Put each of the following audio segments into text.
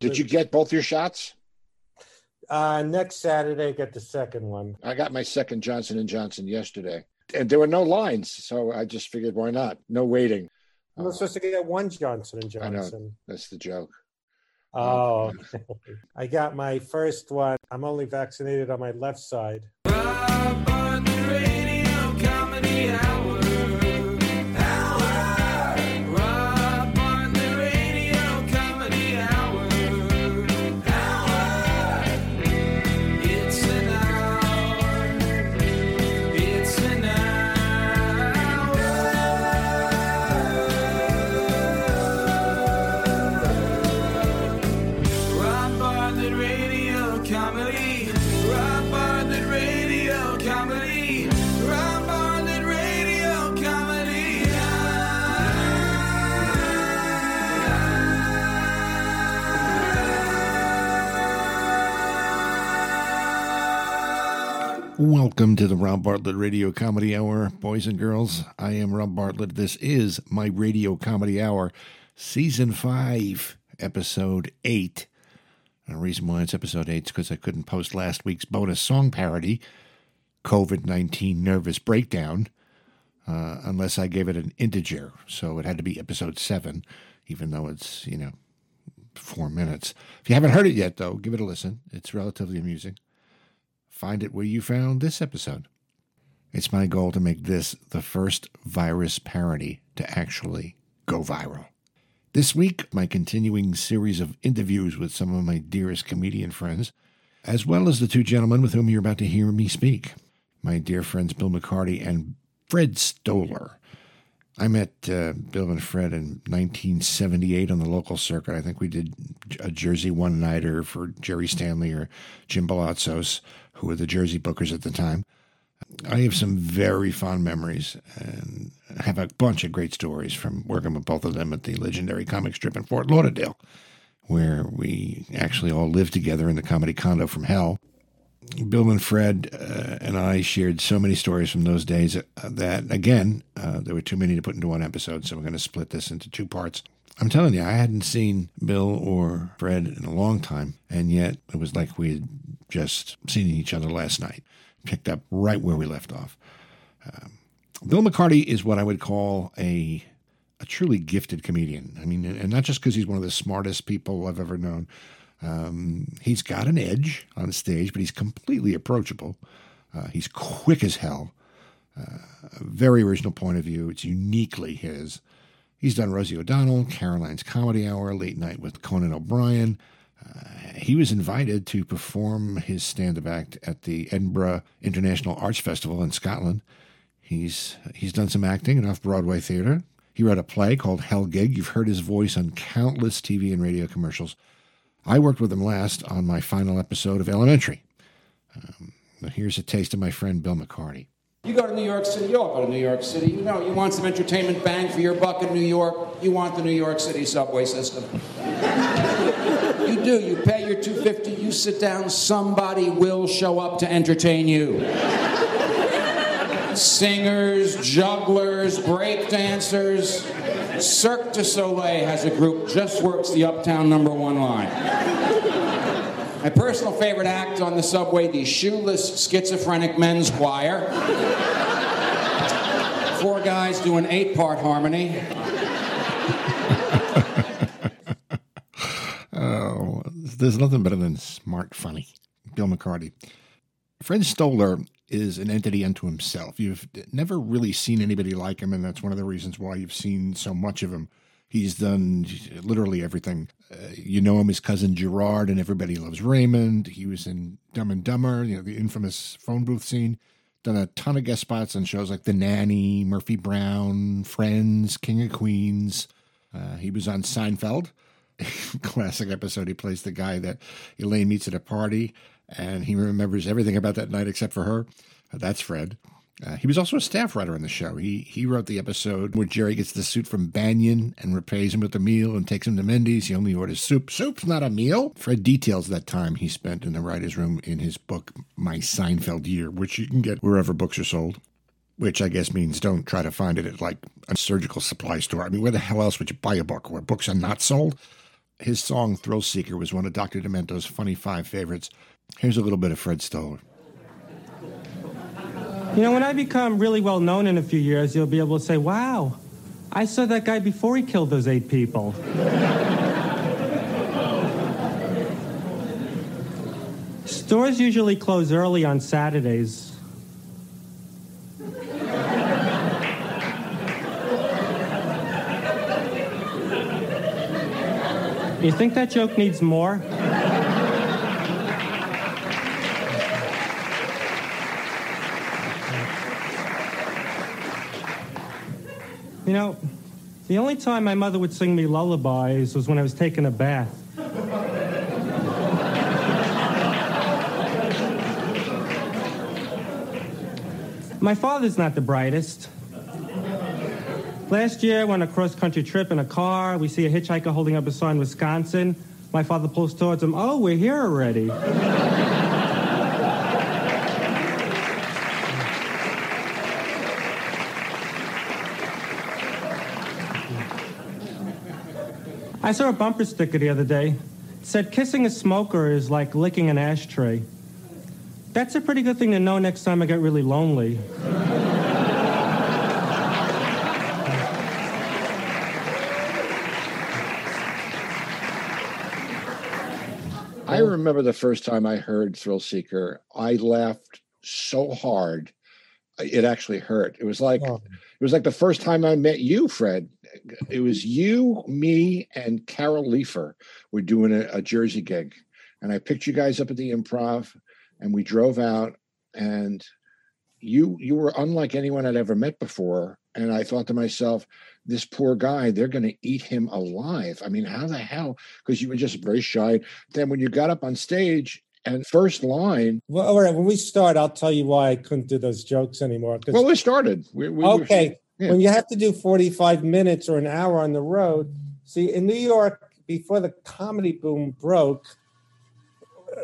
Did you get both your shots? Uh, next Saturday, get the second one. I got my second Johnson and Johnson yesterday, and there were no lines, so I just figured why not? No waiting. I'm uh, supposed to get one Johnson and Johnson. I know. That's the joke. Oh, I got my first one. I'm only vaccinated on my left side. Welcome to the Rob Bartlett Radio Comedy Hour, boys and girls. I am Rob Bartlett. This is my Radio Comedy Hour, Season 5, Episode 8. And the reason why it's Episode 8 is because I couldn't post last week's bonus song parody, COVID 19 Nervous Breakdown, uh, unless I gave it an integer. So it had to be Episode 7, even though it's, you know, four minutes. If you haven't heard it yet, though, give it a listen. It's relatively amusing. Find it where you found this episode. It's my goal to make this the first virus parody to actually go viral. This week, my continuing series of interviews with some of my dearest comedian friends, as well as the two gentlemen with whom you're about to hear me speak, my dear friends Bill McCarty and Fred Stoller. I met uh, Bill and Fred in 1978 on the local circuit. I think we did a Jersey one nighter for Jerry Stanley or Jim Balatzos who were the Jersey Bookers at the time. I have some very fond memories and have a bunch of great stories from working with both of them at the legendary comic strip in Fort Lauderdale, where we actually all lived together in the comedy condo from hell. Bill and Fred uh, and I shared so many stories from those days uh, that, again, uh, there were too many to put into one episode, so we're going to split this into two parts. I'm telling you, I hadn't seen Bill or Fred in a long time, and yet it was like we had just seen each other last night. Picked up right where we left off. Um, Bill McCarty is what I would call a a truly gifted comedian. I mean, and not just because he's one of the smartest people I've ever known. Um, he's got an edge on stage, but he's completely approachable. Uh, he's quick as hell. Uh, very original point of view. It's uniquely his. He's done Rosie O'Donnell, Caroline's Comedy Hour, Late Night with Conan O'Brien. Uh, he was invited to perform his stand up act at the Edinburgh International Arts Festival in Scotland. He's, he's done some acting in off Broadway theater. He wrote a play called Hell Gig. You've heard his voice on countless TV and radio commercials. I worked with him last on my final episode of Elementary. Um, here's a taste of my friend Bill McCarty. You go to New York City, you all go to New York City. You know, you want some entertainment bang for your buck in New York, you want the New York City subway system. you do, you pay your 250, you sit down, somebody will show up to entertain you. Singers, jugglers, break dancers. Cirque du Soleil has a group just works the uptown number one line. My personal favorite act on the subway, the Shoeless Schizophrenic Men's Choir. Four guys do an eight part harmony. oh, there's nothing better than smart funny. Bill McCarty. Fred Stoller is an entity unto himself. You've never really seen anybody like him, and that's one of the reasons why you've seen so much of him. He's done literally everything. Uh, you know him as cousin Gerard and Everybody Loves Raymond. He was in Dumb and Dumber, you know, the infamous phone booth scene. Done a ton of guest spots on shows like The Nanny, Murphy Brown, Friends, King of Queens. Uh, he was on Seinfeld, classic episode. He plays the guy that Elaine meets at a party, and he remembers everything about that night except for her. Uh, that's Fred. Uh, he was also a staff writer on the show. He he wrote the episode where Jerry gets the suit from Bania and repays him with a meal and takes him to Mendy's. He only orders soup. Soup's not a meal. Fred details that time he spent in the writer's room in his book, My Seinfeld Year, which you can get wherever books are sold. Which I guess means don't try to find it at like a surgical supply store. I mean, where the hell else would you buy a book where books are not sold? His song Thrill Seeker was one of Dr. Demento's funny five favorites. Here's a little bit of Fred Stoller. You know, when I become really well known in a few years, you'll be able to say, wow, I saw that guy before he killed those eight people. Stores usually close early on Saturdays. You think that joke needs more? You know, the only time my mother would sing me lullabies was when I was taking a bath. My father's not the brightest. Last year, on a cross country trip in a car, we see a hitchhiker holding up a sign, Wisconsin. My father pulls towards him, Oh, we're here already. I saw a bumper sticker the other day. It said, Kissing a smoker is like licking an ashtray. That's a pretty good thing to know next time I get really lonely. I remember the first time I heard Thrill Seeker, I laughed so hard it actually hurt. It was like Oh. it was like the first time I met you, Fred. It was you, me, and Carol Leifer were doing a, a Jersey gig, and I picked you guys up at the Improv, and we drove out, and you you were unlike anyone I'd ever met before, and I thought to myself, this poor guy, they're going to eat him alive. I mean, how the hell? Because you were just very shy. Then when you got up on stage and first line, Well, all right. When we start, I'll tell you why I couldn't do those jokes anymore. well, we started. We, we okay, when you have to do 45 minutes or an hour on the road, see, in New York, before the comedy boom broke,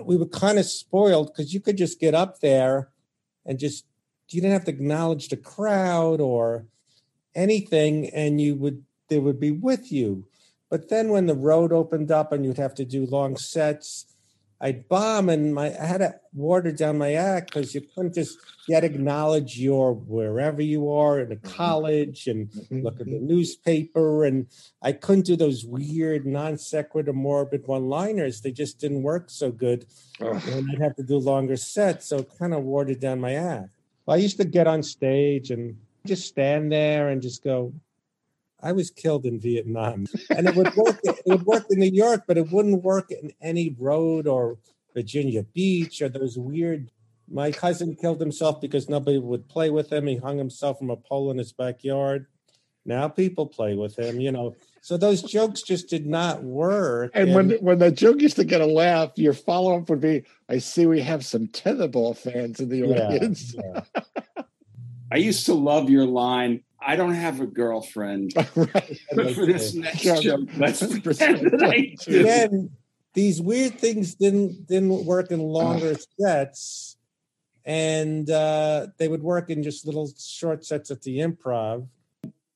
we were kind of spoiled because you could just get up there and just, you didn't have to acknowledge the crowd or anything, and you would, they would be with you. But then when the road opened up and you'd have to do long sets, I'd bomb and my I had to water down my act because you couldn't just yet acknowledge your wherever you are in a mm-hmm. college and mm-hmm. look at the mm-hmm. newspaper and I couldn't do those weird non sequitur morbid one liners. They just didn't work so good. Ugh. And I'd have to do longer sets, so it kind of watered down my act. I used to get on stage and just stand there and just go, I was killed in Vietnam. And it would work it would work in New York, but it wouldn't work in any road or Virginia Beach or those weird my cousin killed himself because nobody would play with him. He hung himself from a pole in his backyard. Now people play with him, you know. So those jokes just did not work. And when when the joke used to get a laugh, your follow up would be, "I see we have some tetherball fans in the Yeah, audience." yeah. I used to love your line. I don't have a girlfriend. right. But for this next Yeah. joke, let's pretend that I do. again, these weird things didn't didn't work in longer sets, and uh, they would work in just little short sets at the improv.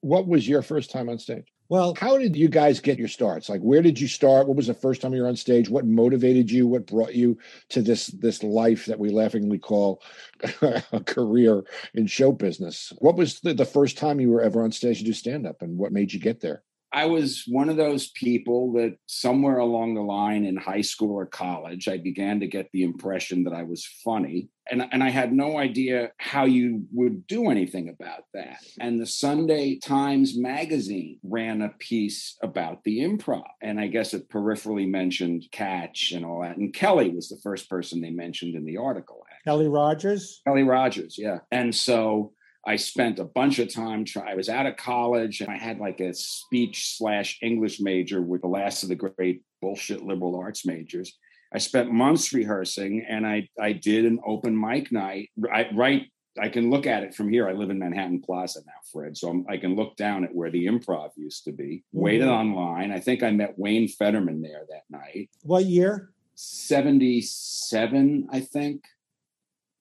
What was your first time on stage? Well, How did you guys get your starts? Like, where did you start? What was the first time you were on stage? What motivated you? What brought you to this this life that we laughingly call a career in show business? What was the, the first time you were ever on stage to do stand up, and what made you get there? I was one of those people that somewhere along the line in high school or college, I began to get the impression that I was funny. And, and I had no idea how you would do anything about that. And the Sunday Times Magazine ran a piece about the improv. And I guess it peripherally mentioned Catch and all that. And Kelly was the first person they mentioned in the article. Kelly Rogers. Kelly Rogers, yeah. And so I spent a bunch of time. Try, I was out of college, and I had like a speech slash English major with the last of the great bullshit liberal arts majors. I spent months rehearsing, and I I did an open mic night. I, right, I can look at it from here. I live in Manhattan Plaza now, Fred, so I'm, I can look down at where the improv used to be. Waited Mhm. online. I think I met Wayne Fetterman there that night. What year? 77, I think.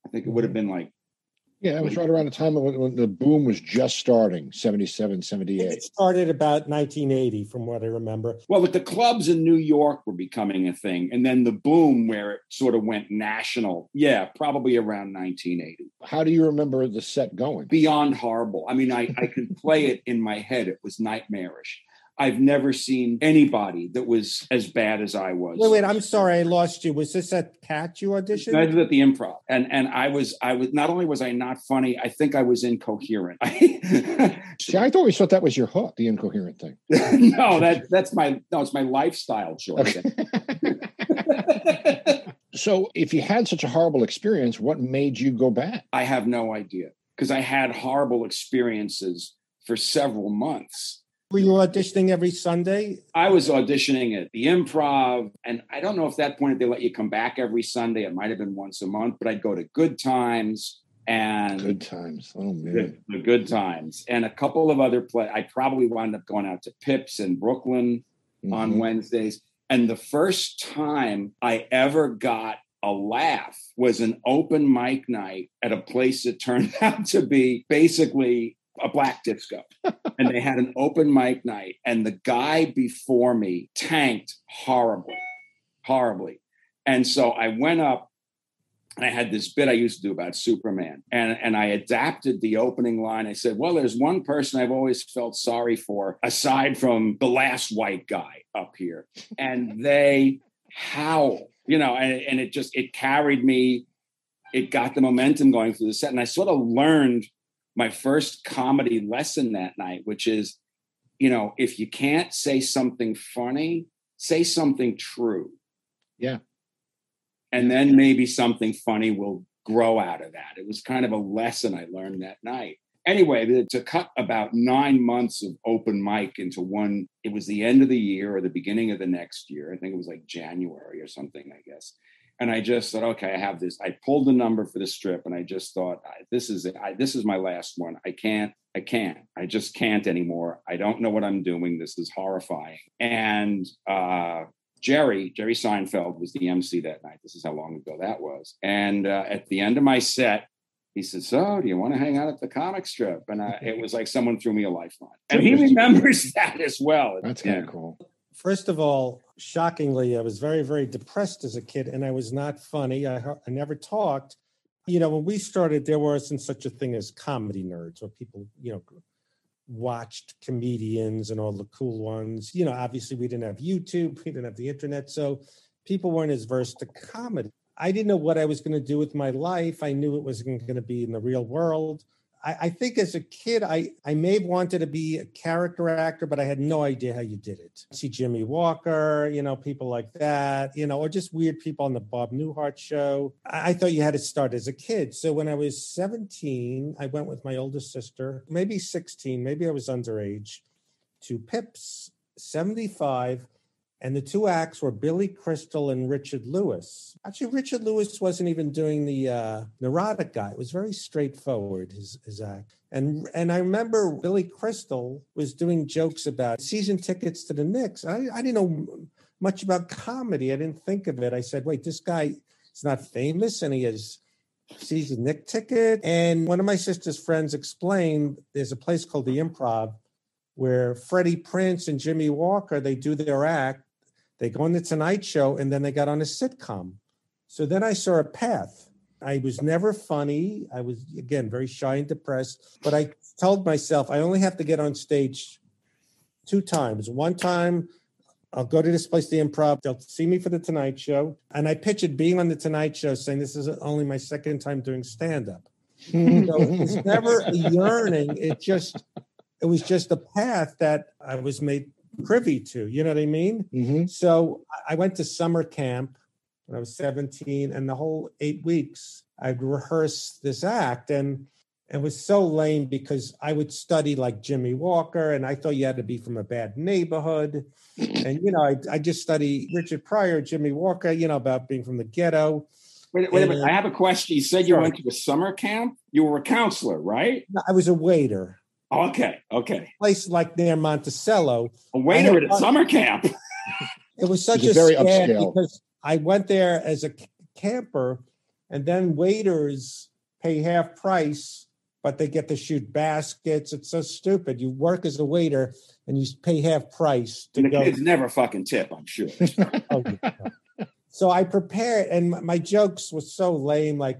I think it would have been like Yeah, it was right around the time when, when the boom was just starting, 77, 78. It started about 1980, from what I remember. Well, but the clubs in New York were becoming a thing. And then the boom where it sort of went national. Yeah, probably around 1980. How do you remember the set going? Beyond horrible. I mean, I, I can play it in my head. It was nightmarish. I've never seen anybody that was as bad as I was. Wait, wait, I'm sorry, I lost you. Was this at Cat you auditioned? I did at the improv. And and I was I was not only was I not funny, I think I was incoherent. See, I always thought that was your hook, the incoherent thing. no, that that's my no, it's my lifestyle choice. so if you had such a horrible experience, what made you go back? I have no idea. Because I had horrible experiences for several months were you auditioning every Sunday? I was auditioning at the improv. And I don't know if that point they let you come back every Sunday. It might have been once a month, but I'd go to good times and good times. Oh man. The, the good times. And a couple of other play. I probably wound up going out to Pips in Brooklyn mm-hmm. on Wednesdays. And the first time I ever got a laugh was an open mic night at a place that turned out to be basically a black disco. And they had an open mic night and the guy before me tanked horribly horribly. And so i went up and i had this bit i used to do about superman and, and i adapted the opening line. I said well there's one person i've always felt sorry for aside from the last white guy up here. And they howl you know and, and it just it carried me it got the momentum going through the set and i sort of learned my first comedy lesson that night, which is, you know, if you can't say something funny, say something true. Yeah. And then maybe something funny will grow out of that. It was kind of a lesson I learned that night. Anyway, to cut about nine months of open mic into one, it was the end of the year or the beginning of the next year. I think it was like January or something, I guess and I just thought, okay, I have this. I pulled the number for the strip, and I just thought, this is it. I, this is my last one. I can't. I can't. I just can't anymore. I don't know what I'm doing. This is horrifying. And uh, Jerry, Jerry Seinfeld was the MC that night. This is how long ago that was. And uh, at the end of my set, he said, "So, do you want to hang out at the comic strip?" And I, it was like someone threw me a lifeline, and he remembers that as well. That's kind of yeah. cool. First of all, shockingly, I was very, very depressed as a kid, and I was not funny. I, I never talked. You know, when we started, there wasn't such a thing as comedy nerds, where people, you know, watched comedians and all the cool ones. You know, obviously, we didn't have YouTube, we didn't have the internet, so people weren't as versed to comedy. I didn't know what I was going to do with my life. I knew it was going to be in the real world. I, I, think as a kid, I, I may have wanted to be a character actor, but I had no idea how you did it. See Jimmie Walker, you know, people like that, you know, or just weird people on the Bob Newhart show. I, I thought you had to start as a kid. So when I was 17, I went with my older sister, maybe 16, maybe I was underage, to Pips 75 and the two acts were Billy Crystal and Richard Lewis. Actually, Richard Lewis wasn't even doing the uh, neurotic guy. It was very straightforward, his, his act. And and I remember Billy Crystal was doing jokes about season tickets to the Knicks. I, I didn't know much about comedy. I didn't think of it. I said, wait, this guy is not famous and he has season Knick ticket. And one of my sister's friends explained there's a place called the Improv where Freddie Prinze and Jimmie Walker, they do their act they go on the Tonight Show and then they got on a sitcom. So then I saw a path. I was never funny. I was, again, very shy and depressed. But I told myself I only have to get on stage two times. One time, I'll go to this place, the improv. They'll see me for the Tonight Show. And I pictured being on the Tonight Show saying, This is only my second time doing stand up. so it's never a yearning. It just, it was just a path that I was made privy to. You know what I mean? Mm-hmm. So I went to summer camp when I was 17, and the whole eight weeks I'd rehearse this act. And it was so lame because I would study like Jimmie Walker, and I thought you had to be from a bad neighborhood. And, you know, I, I just study Richard Pryor, Jimmie Walker, you know, about being from the ghetto. Wait, wait and, a minute. I have a question. You said you sorry. went to a summer camp. You were a counselor, right? I was a waiter. Okay, okay. Place like near Monticello. A waiter at a summer camp. it was such a very upscale because I went there as a camper, and then waiters pay half price, but they get to shoot baskets. It's so stupid. You work as a waiter and you pay half price to And the go. kids never fucking tip, I'm sure. Oh, yeah. so I prepared, and my- my jokes were so lame. Like,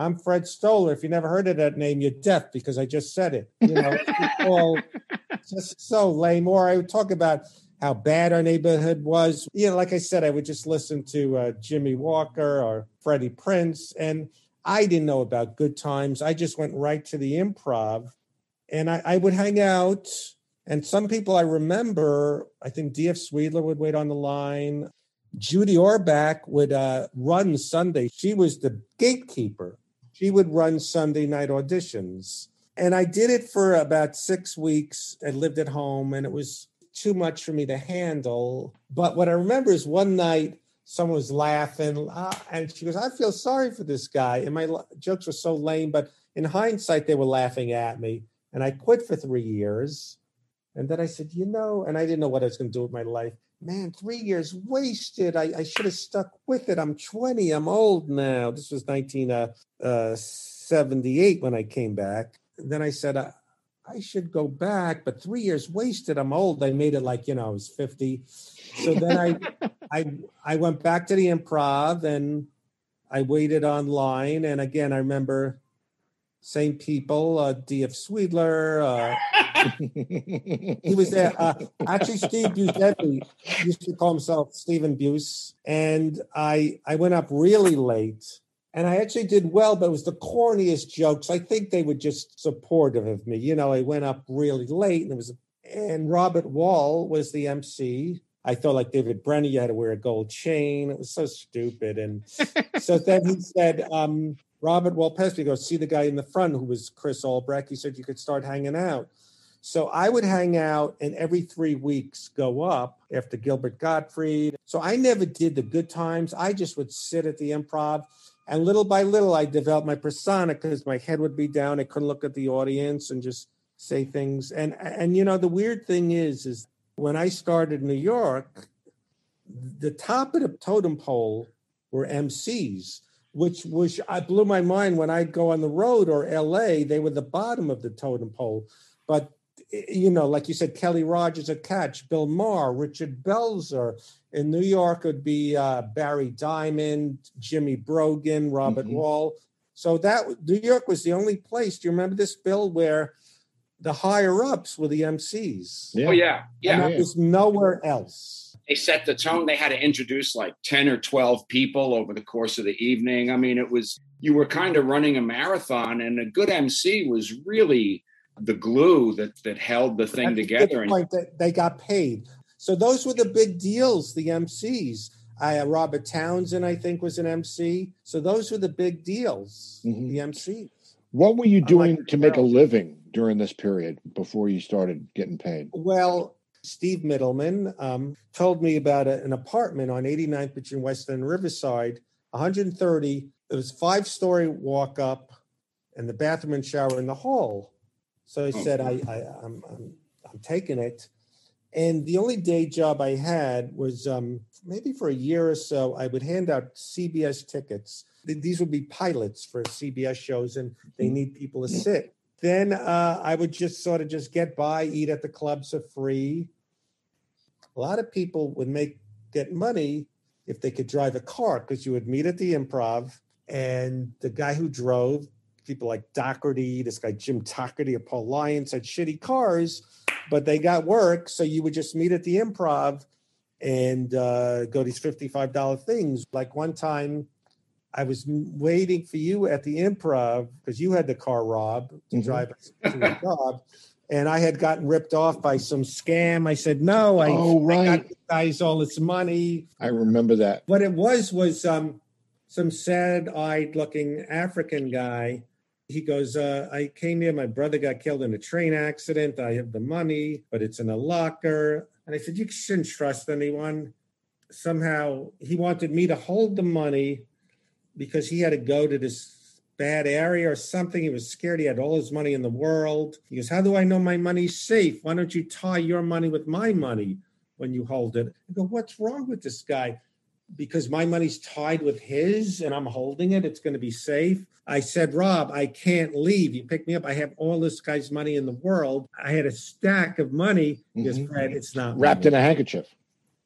I'm Fred Stoller. If you never heard of that name, you're deaf because I just said it. You know, all just so lame. Or I would talk about how bad our neighborhood was. You know, like I said, I would just listen to uh, Jimmie Walker or Freddie Prinze, and I didn't know about good times. I just went right to the improv, and I, I would hang out. And some people I remember, I think D.F. Sweedler would wait on the line. Judy Orbach would uh, run Sunday. She was the gatekeeper. She would run Sunday night auditions. And I did it for about six weeks. I lived at home and it was too much for me to handle. But what I remember is one night someone was laughing ah, and she goes, I feel sorry for this guy. And my jokes were so lame, but in hindsight, they were laughing at me. And I quit for three years. And then I said, you know, and I didn't know what I was going to do with my life. Man, three years wasted. I, I should have stuck with it. I'm 20. I'm old now. This was 1978 uh, uh, when I came back. then I said, I, I should go back, but three years wasted. I'm old. I made it like, you know, I was 50. So then I, I, I went back to the improv and I waited online. And again, I remember same people, uh, D.F. Sweedler, uh, he was there. Uh, actually, Steve Buscemi used to call himself Stephen Buse, and I I went up really late, and I actually did well, but it was the corniest jokes. I think they were just supportive of me. You know, I went up really late, and it was and Robert Wuhl was the MC. I thought like David Brenner, you had to wear a gold chain. It was so stupid. And so then he said, um, Robert me, goes, see the guy in the front who was Chris Albrecht. He said you could start hanging out. So I would hang out and every three weeks go up after Gilbert Gottfried. So I never did the good times. I just would sit at the improv. And little by little, I developed my persona because my head would be down. I couldn't look at the audience and just say things. And and you know, the weird thing is, is when I started New York, the top of the totem pole were MCs, which which I blew my mind when I'd go on the road or LA, they were the bottom of the totem pole. But you know, like you said, Kelly Rogers at Catch, Bill Maher, Richard Belzer. In New York, it would be uh, Barry Diamond, Jimmy Brogan, Robert Mhm. Wuhl. So that New York was the only place. Do you remember this, Bill, where the higher ups were the MCs? Oh yeah, yeah. And that was nowhere else. They set the tone. They had to introduce like ten or twelve people over the course of the evening. I mean, it was you were kind of running a marathon, and a good MC was really the glue that that held the thing That's a good together. And point that they got paid. So those were the big deals, the MCs. I, uh, Robert Townsend, I think, was an MC. So those were the big deals, Mhm. the MCs. What were you Unlike doing to make a living during this period before you started getting paid? Well, Steve Mittleman um, told me about a, an apartment on 89th between West and Riverside, 130. It was five story walk up, and the bathroom and shower in the hall. So I Oh. said, I, I, I'm, I'm, I'm taking it. And the only day job I had was um, maybe for a year or so, I would hand out CBS tickets. These would be pilots for CBS shows, and they need people to sit. Then uh, I would just sort of just get by, eat at the clubs for free. A lot of people would make get money if they could drive a car because you would meet at the improv, and the guy who drove, people like Doherty, this guy Jim Doherty of Paul Lyons had shitty cars, but they got work. So you would just meet at the improv and uh, go these $55 things. Like one time, I was waiting for you at the improv because you had the car, Rob, to Mhm. drive us to the job. And I had gotten ripped off by some scam. I said, no, I, Oh, I right. got the guys all this money. I remember that. What it was was um, some sad-eyed looking African guy. He goes, uh, I came here. My brother got killed in a train accident. I have the money, but it's in a locker. And I said, you shouldn't trust anyone. Somehow he wanted me to hold the money because he had to go to this bad area or something. He was scared. He had all his money in the world. He goes, How do I know my money's safe? Why don't you tie your money with my money when you hold it? I go, What's wrong with this guy? because my money's tied with his and I'm holding it, it's going to be safe. I said, Rob, I can't leave. You pick me up. I have all this guy's money in the world. I had a stack of money. Because Mhm. Fred, it's not Wrapped in a handkerchief.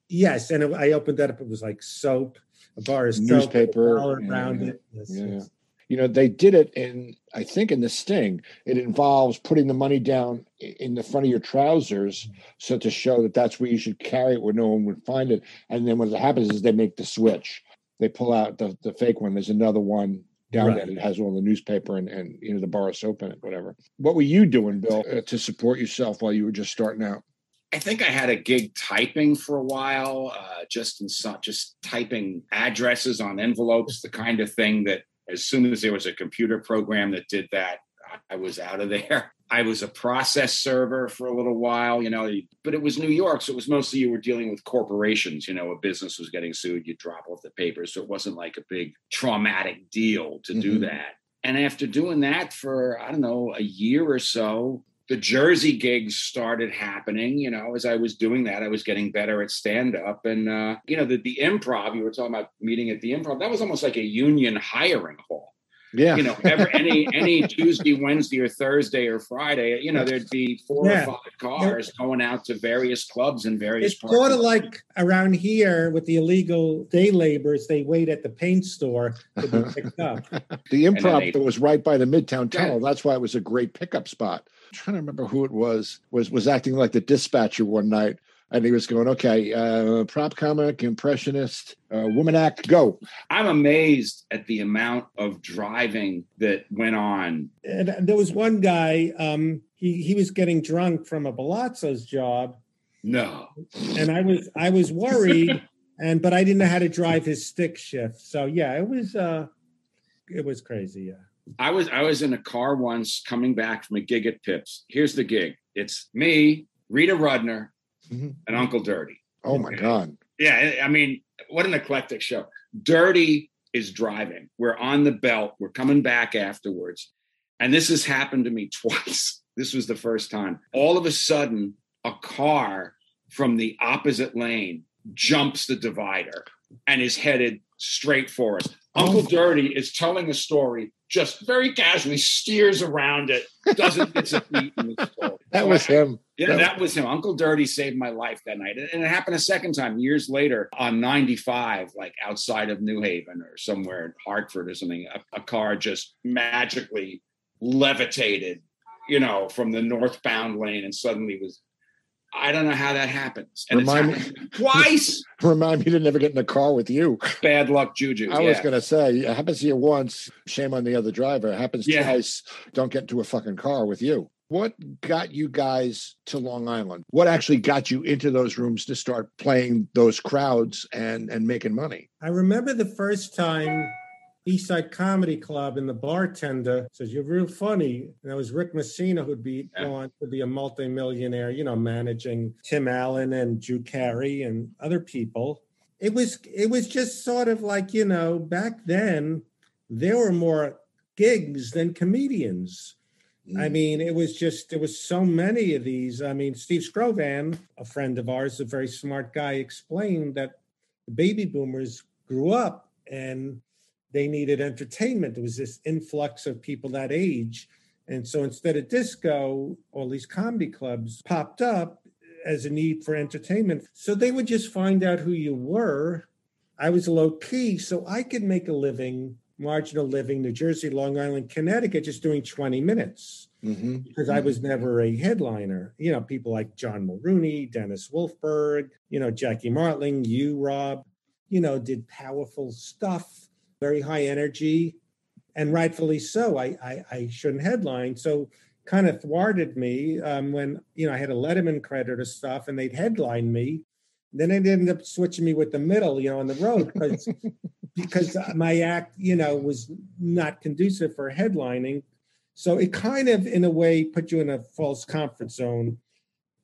Yes, and it- I opened that up. It was like soap, a bar soap, Newspaper, a around yeah, it. Yes, yeah, yes. You know, they did it in, I think, in the Sting. It involves putting the money down in the front of your trousers, so to show that that's where you should carry it, where no one would find it. And then what happens is they make the switch. They pull out the, the fake one. There's another one down Right. there that has all the newspaper and, and you know the bar of soap in it, whatever. What were you doing, Bill, uh, to support yourself while you were just starting out? I think I had a gig typing for a while, uh, just in some, just typing addresses on envelopes, the kind of thing that as soon as there was a computer program that did that, I was out of there. I was a process server for a little while, you know, but it was New York, so it was mostly you were dealing with corporations. You know, a business was getting sued, you drop off the papers, so it wasn't like a big traumatic deal to do Mhm. that. And after doing that for I don't know a year or so, the Jersey gigs started happening. You know, as I was doing that, I was getting better at stand up. And, uh, you know, the, the improv, you were talking about meeting at the improv, that was almost like a union hiring hall. Yeah. You know, ever, any any Tuesday, Wednesday, or Thursday or Friday, you know, there'd be four Yeah. or five cars going out to various clubs in various It's parts. sort of like around here with the illegal day laborers. They wait at the paint store to be picked up. The improv that was right by the Midtown Yeah. Tunnel. That's why it was a great pickup spot. I'm trying to remember who it was. Was was acting like the dispatcher one night, and he was going, "Okay, uh, prop comic, impressionist, uh, woman act, go." I'm amazed at the amount of driving that went on. And there was one guy. Um, he he was getting drunk from a Palazzo's job, No. and I was I was worried, and but I didn't know how to drive his stick shift. So yeah, it was uh, it was crazy. Yeah. I was I was in a car once coming back from a gig at Pips. Here's the gig. It's me, Rita Rudner, Mhm. and Uncle Dirty. Oh my God! Yeah, I I mean, what an eclectic show. Dirty is driving. We're on the belt. We're coming back afterwards. And this has happened to me twice. This was the first time. All of a sudden, a car from the opposite lane jumps the divider and is headed straight for us. Uncle oh. Dirty is telling a story, just very casually steers around it, doesn't miss a beat in the story. That So was I- him. yeah, That- that was him. Uncle Dirty saved my life that night. And it happened a second time years later on 95, like outside of New Haven or somewhere in Hartford or something. A, a car just magically levitated, you know, from the northbound lane and suddenly was. I don't know how that happens. And Remind it's me- twice. Remind me to never get in a car with you. Bad luck, Juju. I was going to say, it happens to you once. Shame on the other driver. It happens Yeah. twice. Don't get into a fucking car with you. What got you guys to Long Island? What actually got you into those rooms to start playing those crowds and and making money? I remember the first time Eastside Comedy Club and the bartender says, You're real funny. And that was Rick Messina, who'd be Yeah. going to be a multimillionaire, you know, managing Tim Allen and Drew Carey and other people. It was it was just sort of like, you know, back then there were more gigs than comedians. I mm. mean, it was just there was so many of these. I mean, Steve Skrovan, a friend of ours, a very smart guy, explained that the baby boomers grew up and they needed entertainment. There was this influx of people that age. And so instead of disco, all these comedy clubs popped up as a need for entertainment. So they would just find out who you were. I was low key, so I could make a living, marginal living, New Jersey, Long Island, Connecticut, just doing 20 minutes hmm because I was never a headliner. You know, people like John Mulrooney, Dennis Wolfberg, you know, Jackie Martling, you, Rob, you know, did powerful stuff, very high energy, and rightfully so. I I, I shouldn't headline, so kind of thwarted me um, when you know I had a Letterman credit or stuff, and they'd headline me. Then they ended up switching me with the middle, you know, on the road because because my act, you know, was not conducive for headlining. So it kind of, in a way, put you in a false comfort zone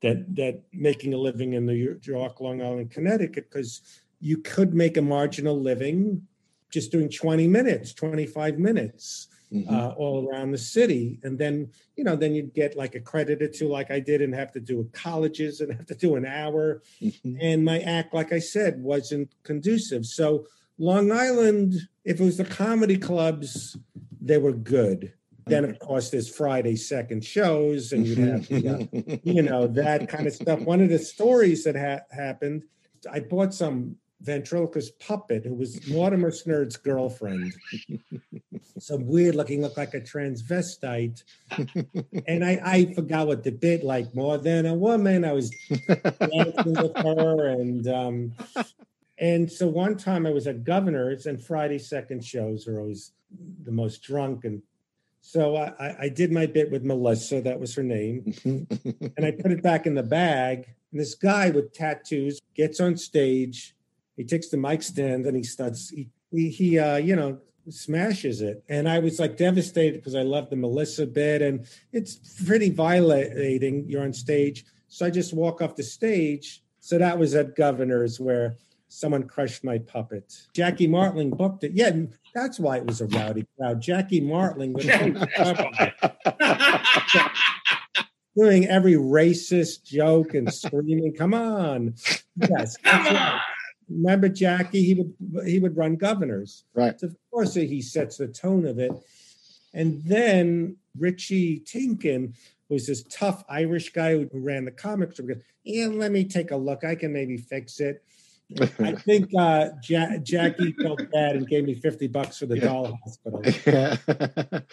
that that making a living in New York, Long Island, Connecticut, because you could make a marginal living just doing 20 minutes, 25 minutes. mm-hmm. uh, all around the city. And then, you know, then you'd get like a credit or two, like I did, and have to do colleges and have to do an hour. Mm-hmm. And my act, like I said, wasn't conducive. So Long Island, if it was the comedy clubs, they were good. Then, of course, there's Friday second shows, and you'd have, the, uh, you know, that kind of stuff. One of the stories that ha- happened, I bought some ventriloquist puppet who was Mortimer Snerd's girlfriend. Some weird looking, looked like a transvestite. And I, I forgot what the bit like more than a woman. I was dancing with her and um and so one time I was at Governor's and Friday second shows are always the most drunk and so I, I did my bit with Melissa, that was her name, and I put it back in the bag. And this guy with tattoos gets on stage he takes the mic stand and he starts he he, he uh, you know smashes it. And i was like devastated because i love the melissa bit and it's pretty violating. You're on stage. So i just walk off the stage. So that was at governor's where someone crushed my puppet. Jackie martling booked it. Yeah that's why it was a rowdy crowd. Jackie martling was doing every racist joke and screaming. Come on. Yes come on remember Jackie? He would he would run governors. Right. So of course, he sets the tone of it. And then Richie Tienken was this tough Irish guy who ran the comic store. Goes, yeah, let me take a look. I can maybe fix it. I think uh, ja- Jackie felt bad and gave me 50 bucks for the yeah. doll hospital. Yeah.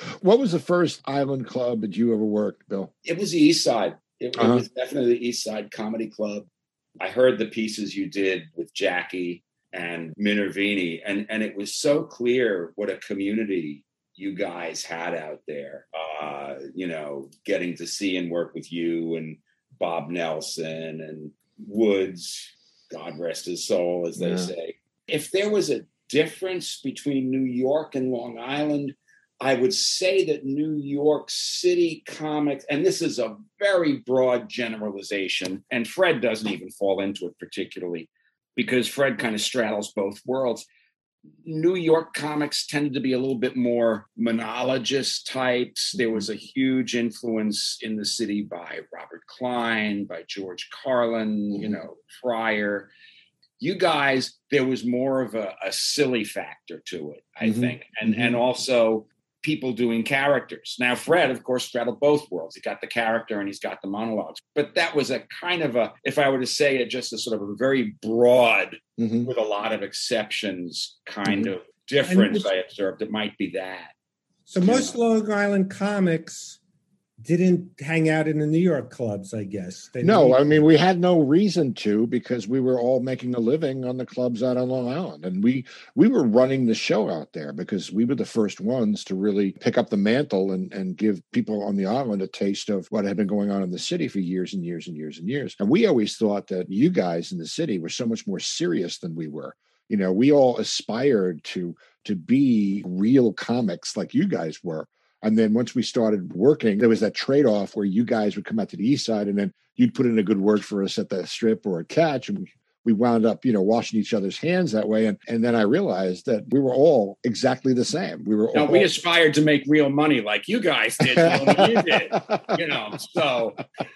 what was the first island club that you ever worked, Bill? It was the East Side. It, uh-huh. it was definitely the East Side Comedy Club. I heard the pieces you did with Jackie and Minervini, and and it was so clear what a community you guys had out there. Uh, you know, getting to see and work with you and Bob Nelson and Woods, God rest his soul, as they yeah. say. If there was a difference between New York and Long Island, I would say that New York City comics, and this is a very broad generalization, and Fred doesn't even fall into it particularly because Fred kind of straddles both worlds. New York comics tended to be a little bit more monologist types. There was a huge influence in the city by Robert Klein, by George Carlin, you know, Fryer. You guys, there was more of a, a silly factor to it, I mm-hmm. think, and mm-hmm. and also people doing characters. Now, Fred, of course, straddled both worlds. He got the character and he's got the monologues. But that was a kind of a, if I were to say it, just a sort of a very broad, mm-hmm. with a lot of exceptions kind mm-hmm. of difference I observed. It might be that. So most Long Island comics didn't hang out in the New York clubs, I guess. They no, I mean we had no reason to because we were all making a living on the clubs out on Long Island, and we we were running the show out there because we were the first ones to really pick up the mantle and and give people on the island a taste of what had been going on in the city for years and years and years and years. And we always thought that you guys in the city were so much more serious than we were. You know, we all aspired to to be real comics like you guys were and then once we started working, there was that trade off where you guys would come out to the east side and then you'd put in a good word for us at the strip or a catch. And we, we wound up, you know, washing each other's hands that way. And and then I realized that we were all exactly the same. We were no, all we aspired to make real money like you guys did you did. You know, so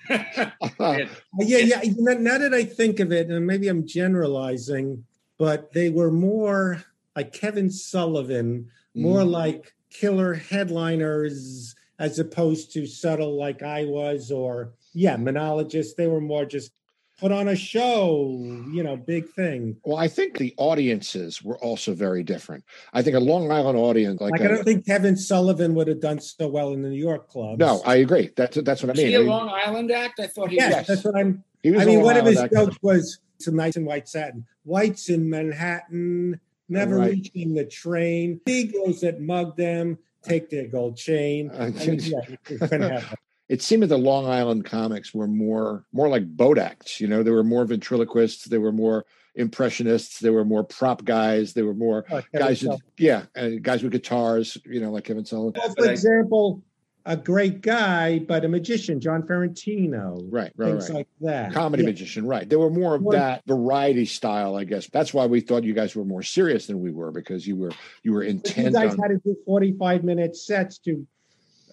it, yeah, yeah. Now that I think of it, and maybe I'm generalizing, but they were more like Kevin Sullivan, more mm. like killer headliners as opposed to subtle like I was, or yeah, monologists. They were more just put on a show, you know, big thing. Well, I think the audiences were also very different. I think a Long Island audience, like, like I don't think Kevin Sullivan would have done so well in the New York clubs. No, I agree. That's that's what I mean. He a Long Island act? I thought he. Yes, yes. that's what I'm. I mean, one of his jokes was some nice and white satin. Whites in Manhattan never right. reaching the train. Negroes that mug them take their gold chain. Uh, I mean, yeah, it seemed that the Long Island comics were more more like boat acts. You know, there were more ventriloquists. There were more impressionists. There were more prop guys. There were more oh, guys. With, yeah, and guys with guitars. You know, like Kevin Sullivan. Well, for example, a great guy, but a magician, John Ferrantino. Right, right, things right. like that. Comedy Yeah. magician, right? They were more of Well- that variety style, I guess. That's why we thought you guys were more serious than we were because you were you were But you intent guys on. had to do 45 minute sets to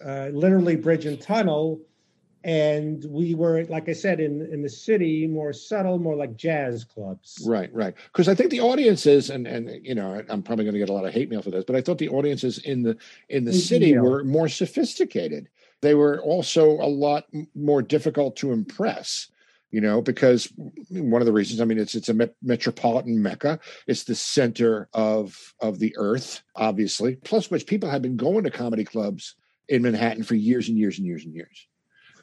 uh, literally bridge and tunnel. And we were, like I said, in, in the city, more subtle, more like jazz clubs. Right, right. Because I think the audiences, and and you know, I'm probably going to get a lot of hate mail for this, but I thought the audiences in the in the city mail. were more sophisticated. They were also a lot more difficult to impress. You know, because one of the reasons, I mean, it's it's a met- metropolitan mecca. It's the center of of the earth, obviously. Plus, which people have been going to comedy clubs in Manhattan for years and years and years and years.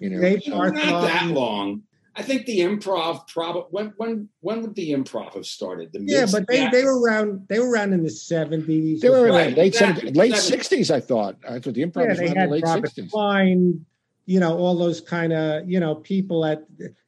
You know, Dave You know, not that long. I think the improv probably when when when would the improv have started? The Yeah, but they, they were around. They were around in the seventies. they were in Right, the late exactly. 70s, late That was- sixties. I thought. I thought the improv Yeah, was they around in had the late Robert sixties. Klein. You know, all those kind of you know people at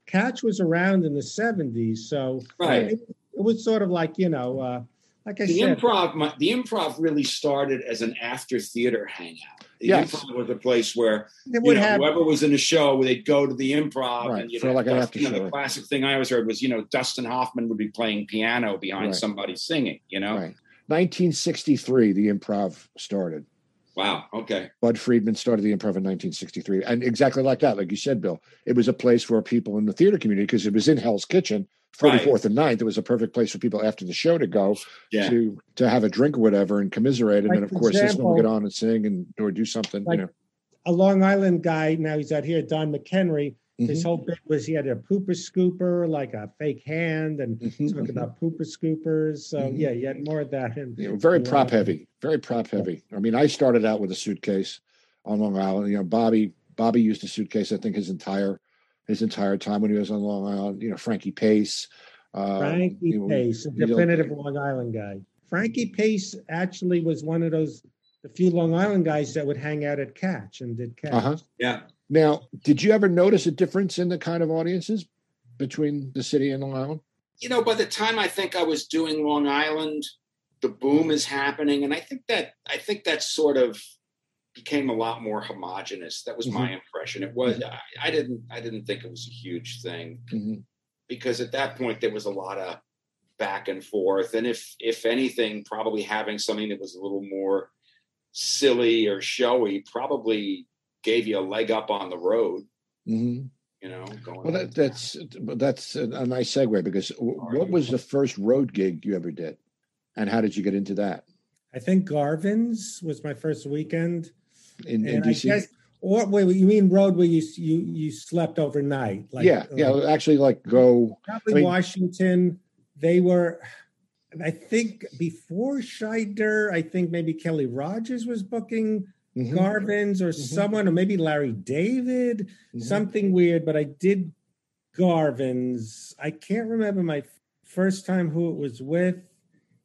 Catch was around in the seventies, so right. it, it was sort of like you know, uh, like I The said, improv, my- the improv really started as an after theater hangout. The Yes. improv was a place where you know, have whoever was in a show, they'd go to the improv, Right, and you know, like Dust- after you know, show. The classic thing I always heard was, you know, Dustin Hoffman would be playing piano behind Right. somebody singing. You know, Right. 1963, the improv started. wow, okay, Bud Friedman started the improv in 1963. And exactly like that, like you said, Bill, it was a place for people in the theater community because it was in Hell's Kitchen, 44th and 9th. It was a perfect place for people after the show to go yeah, to to have a drink or whatever and commiserate. And Like, then, of for course, this one will get on and sing and or do something, Like, you know. a Long Island guy. Now he's out here, Don McHenry. His Mhm, whole bit was he had a pooper scooper, like a fake hand, and mhm, talking mhm. about pooper scoopers. So Mhm. yeah, you had more of that. And You know, very Yeah. prop heavy, very prop heavy. I mean, I started out with a suitcase on Long Island. You know, Bobby Bobby used a suitcase. I think his entire his entire time when he was on Long Island. You know, Frankie Pace. Uh, Frankie you know, Pace, a definitive Long Island guy. Frankie Pace actually was one of those the few Long Island guys that would hang out at Catch and did Catch. Uh-huh. yeah. Now, did you ever notice a difference in the kind of audiences between the city and Long Island? You know, by the time I think I was doing Long Island, the boom is happening, and I think that I think that sort of became a lot more homogenous. That was my impression. It was. I, I didn't. I didn't think it was a huge thing. Mhm. because at that point there was a lot of back and forth and if if anything probably having something that was a little more silly or showy probably gave you a leg up on the road Mhm. you know going Well, that, that's but that's a, a nice segue because w- All right. what was the first road gig you ever did, and how did you get into that I think Garvin's was my first weekend. In, in DC? guess or wait, you mean road where you you you slept overnight? Like yeah, yeah. uh, Actually, like go. probably I mean- Washington. They were I think before Scheider, I think maybe Kelly Rogers was booking Mhm, Garvin's or Mhm. someone, or maybe Larry David, mhm. something weird, but I did Garvin's. I can't remember my first time who it was with.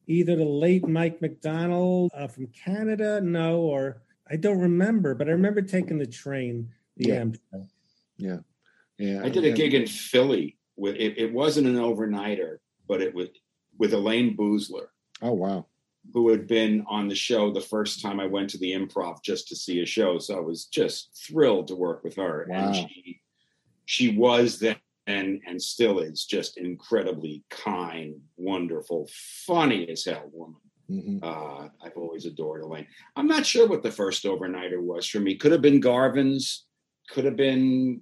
Either the late Mike McDonald uh, from Canada, no, or I don't remember, but I remember taking the train, the Yeah. Amtrak. Yeah, i did a gig in philly with it, it wasn't an overnighter but it was with elaine boosler Oh wow. who had been on the show the first time I went to the improv just to see a show. So I was just thrilled to work with her. Wow. And she she was then and and still is just incredibly kind, wonderful, funny as hell woman. Mhm. Uh, I've always adored Elaine. I'm not sure what the first overnighter was for me. Could have been Garvin's, could have been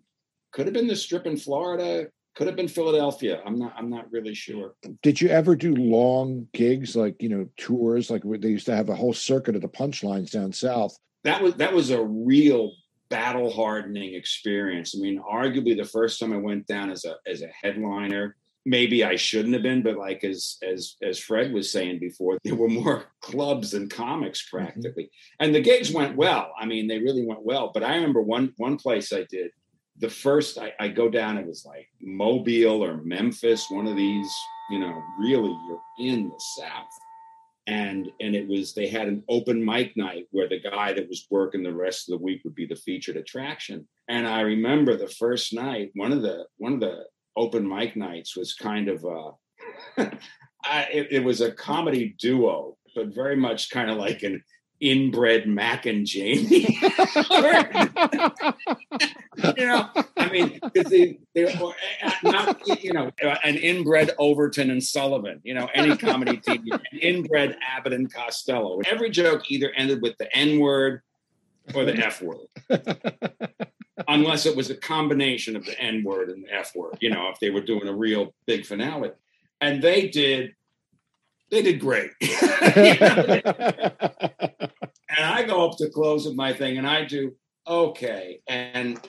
could have been the strip in Florida, could have been Philadelphia. I'm not I'm not really sure. Did you ever do long gigs, like you know, tours? Like where they used to have a whole circuit of the punchlines down south. that was that was a real battle hardening experience. I mean, arguably the first time I went down as a as a headliner, maybe I shouldn't have been, but like as as as Fred was saying before, there were more clubs than comics mm-hmm. practically. And the gigs went well. I mean, they really went well. But I remember one one place I did the first I, I go down, it was like Mobile or Memphis, one of these, you know, really you're in the South and and it was they had an open mic night where the guy that was working the rest of the week would be the featured attraction and i remember the first night one of the one of the open mic nights was kind of uh it, it was a comedy duo but very much kind of like an inbred Mack and Jamie. you know, I mean, because they, they not, you know, an inbred Overton and Sullivan, you know, any comedy team, an inbred Abbott and Costello. Every joke either ended with the N word or the F word. Unless it was a combination of the N word and the F word, you know, if they were doing a real big finale. And they did they did great. and I go up to close of my thing and I do okay. And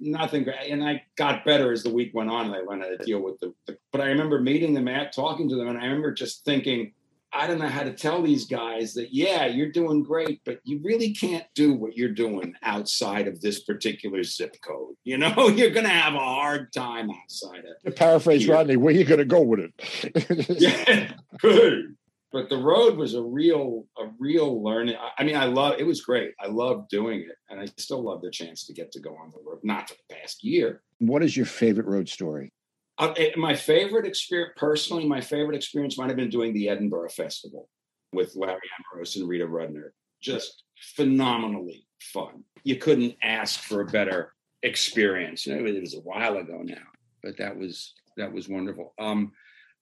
nothing great. And I got better as the week went on and I how to deal with the, the but I remember meeting them at talking to them and I remember just thinking, I don't know how to tell these guys that, yeah, you're doing great, but you really can't do what you're doing outside of this particular zip code. You know, you're going to have a hard time outside of To paraphrase here. Rodney, where are you going to go with it? yeah, good. But the road was a real, a real learning. I mean, I love it was great. I love doing it, and I still love the chance to get to go on the road. Not for the past year. What is your favorite road story? Uh, eh, my favorite experience, personally, my favorite experience might have been doing the Edinburgh Festival with Larry Amoros and Rita Rudner. Just phenomenally fun. You couldn't ask for a better experience. You know, it was a while ago now, but that was that was wonderful. Um,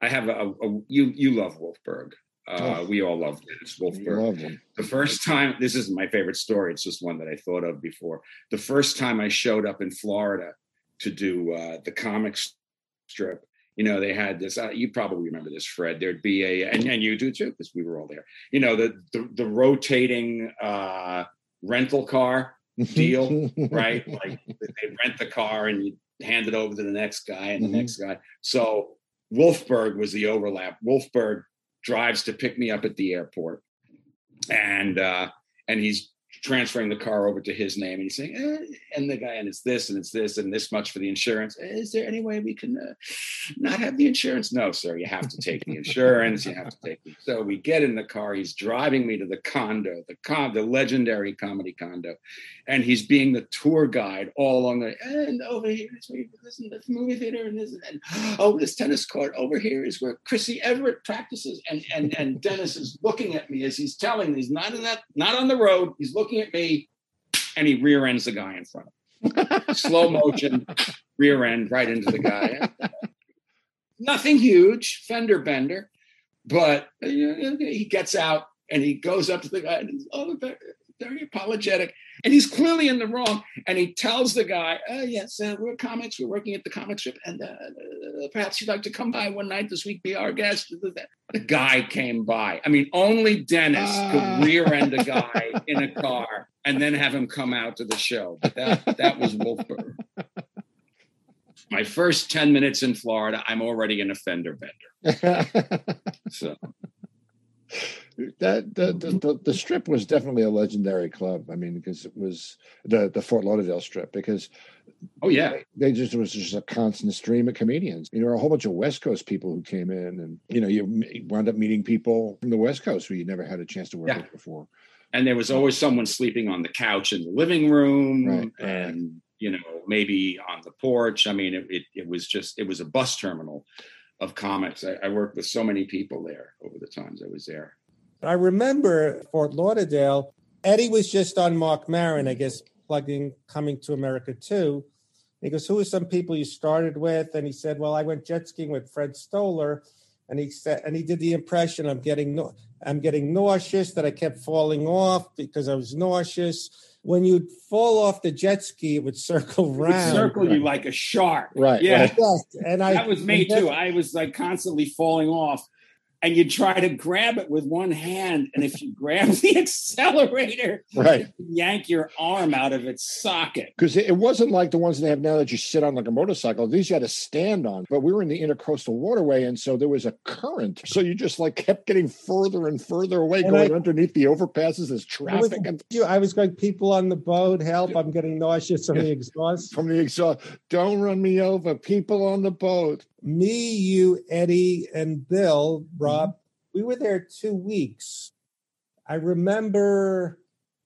I have a, a you you love Wolfberg. Uh, oh, we all love Dennis Wolfberg. The first time, this isn't my favorite story. It's just one that I thought of before. The first time I showed up in Florida to do uh, the comics strip. You know they had this uh, you probably remember this fred there'd be a and, and you do too because we were all there. You know the the, the rotating uh rental car deal right? Like they rent the car and you hand it over to the next guy and the mm-hmm. next guy. So wolfberg was the overlap. Wolfberg drives to pick me up at the airport. And uh and he's transferring the car over to his name and he's saying eh, and the guy and it's this and it's this and this much for the insurance. Is there any way we can uh, not have the insurance? No sir you have to take the insurance you have to take the so we get in the car he's driving me to the condo the con the legendary comedy condo and he's being the tour guide all along the and over here is where this this movie theater and this and oh this tennis court over here is where Chrissy Evert practices and and and Dennis is looking at me as he's telling me he's not in that not on the road he's looking looking at me, and he rear ends the guy in front of him. Slow motion, rear end right into the guy. Nothing huge, fender bender, but he gets out and he goes up to the guy and he's, oh, very apologetic. And he's clearly in the wrong. And he tells the guy, oh, yes, uh, we're comics. We're working at the comic strip. And uh, uh, perhaps you'd like to come by one night this week, be our guest. The guy came by. I mean, only Dennis could rear end a guy in a car and then have him come out to the show. But that, that was Wolfberg. My first 10 minutes in Florida, I'm already an offender bender. so that the, mm-hmm. the, the strip was definitely a legendary club. I mean, because it was the the Fort Lauderdale strip. Because oh yeah, they, they just it was just a constant stream of comedians. You know, a whole bunch of West Coast people who came in, and you know, you wound up meeting people from the West Coast who you never had a chance to work yeah. with before. And there was always someone sleeping on the couch in the living room, right, and you know, maybe on the porch. I mean, it, it, it was just it was a bus terminal of comics. I, I worked with so many people there over the times I was there. I remember Fort Lauderdale. Eddie was just on Marc Maron, I guess, plugging Coming 2 America. He goes, "Who are some people you started with?" And he said, "Well, I went jet skiing with Fred Stoller." And he said, and he did the impression i'm getting, no I'm getting nauseous. That I kept falling off because I was nauseous. When you'd fall off the jet ski, it would circle round. circle you like a shark. Right. Yeah. Right. Yes. And I that was me too. I was like constantly falling off and you try to grab it with one hand and if you grab the accelerator right. yank your arm out of its socket. Because it wasn't like the ones they have now that you sit on like a motorcycle. These you had to stand on but we were in the intercoastal waterway and so there was a current. So you just like kept getting further and further away and going I, underneath the overpasses as traffic I was, and I was going people on the boat help I'm getting nauseous from the exhaust. From the exhaust. Don't run me over people on the boat me, you, Eddie, and Bill, Rob, mm-hmm. we were there two weeks. I remember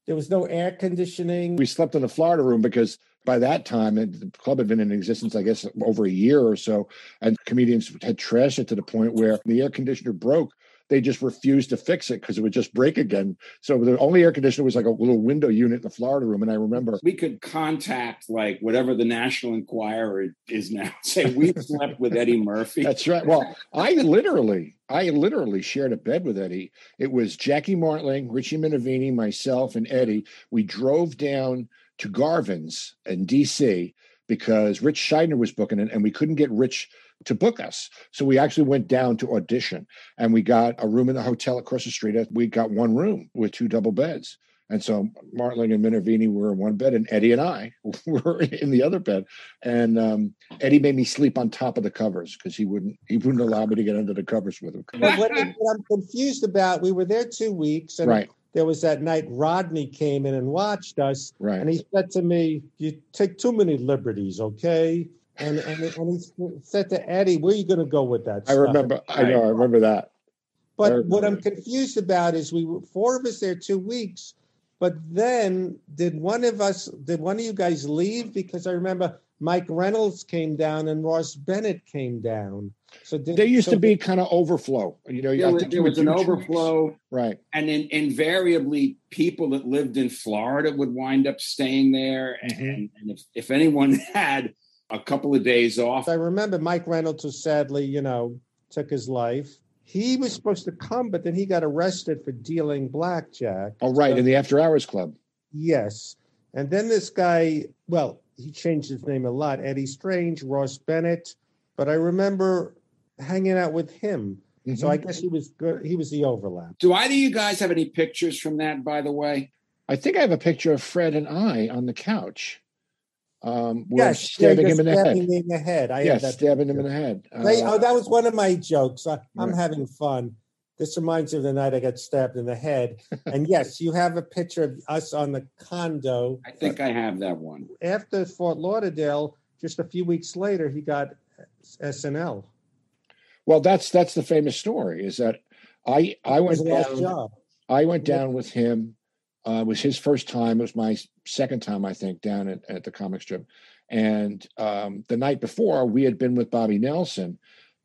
there was no air conditioning. We slept in the Florida room because by that time the club had been in existence, I guess, over a year or so, and comedians had trashed it to the point where the air conditioner broke. They just refused to fix it because it would just break again. So the only air conditioner was like a little window unit in the Florida room. And I remember we could contact like whatever the National Enquirer is now. Say we slept with Eddie Murphy. That's right. Well, I literally, I literally shared a bed with Eddie. It was Jackie Martling, Richie Minervini, myself, and Eddie. We drove down to Garvin's in DC because Rich Scheidner was booking it, and we couldn't get Rich to book us. So we actually went down to audition, and we got a room in the hotel across the street. We got one room with two double beds. And so Martling and Minervini were in one bed, and Eddie and I were in the other bed. And um, Eddie made me sleep on top of the covers because he wouldn't he wouldn't allow me to get under the covers with him. But what, what I'm confused about, we were there two weeks, and Right. there was that night Rodney came in and watched us, Right. and he said to me, "You take too many liberties, okay?" And and, and he said to Eddie, "Where are you going to go with that?" I stuff?" remember. I know. I remember that. But Very what I'm good. confused about is we were four of us there two weeks, but then did one of us did one of you guys leave? Because I remember Mike Reynolds came down and Ross Bennett came down. So did, There used so to be kind of overflow. You know, I There was, there was an do drinks. overflow. Right. and then invariably people that lived in Florida would wind up staying there. And, Mhm. and if, if anyone had a couple of days off, I remember Mike Reynolds who sadly, you know, took his life. He was supposed to come, but then he got arrested for dealing blackjack. Oh, right. So- In the After Hours Club. Yes. And then this guy, well, he changed his name a lot Eddie Strange, Ross Bennett. But I remember hanging out with him. So mm-hmm. I guess he was good. He was the overlap. do either of you guys have any pictures from that, by the way? I think I have a picture of Fred and I on the couch. Um, where I'm Yes, stabbing him in the stabbing head. in the head. I Yes, that stabbing him in the head. They- Uh, oh, that was one of my jokes. I, I'm Right. having fun. This reminds me of the night I got stabbed in the head. and yes, you have a picture of us on the condo. I think I have that one. After Fort Lauderdale, just a few weeks later, he got SNL. well, that's that's the famous story. Is that I I went was the last down. job. I went down with him. Uh, it was his first time. It was my second time, I think, down at, at the comic strip. And um, the night before, we had been with Bobby Nelson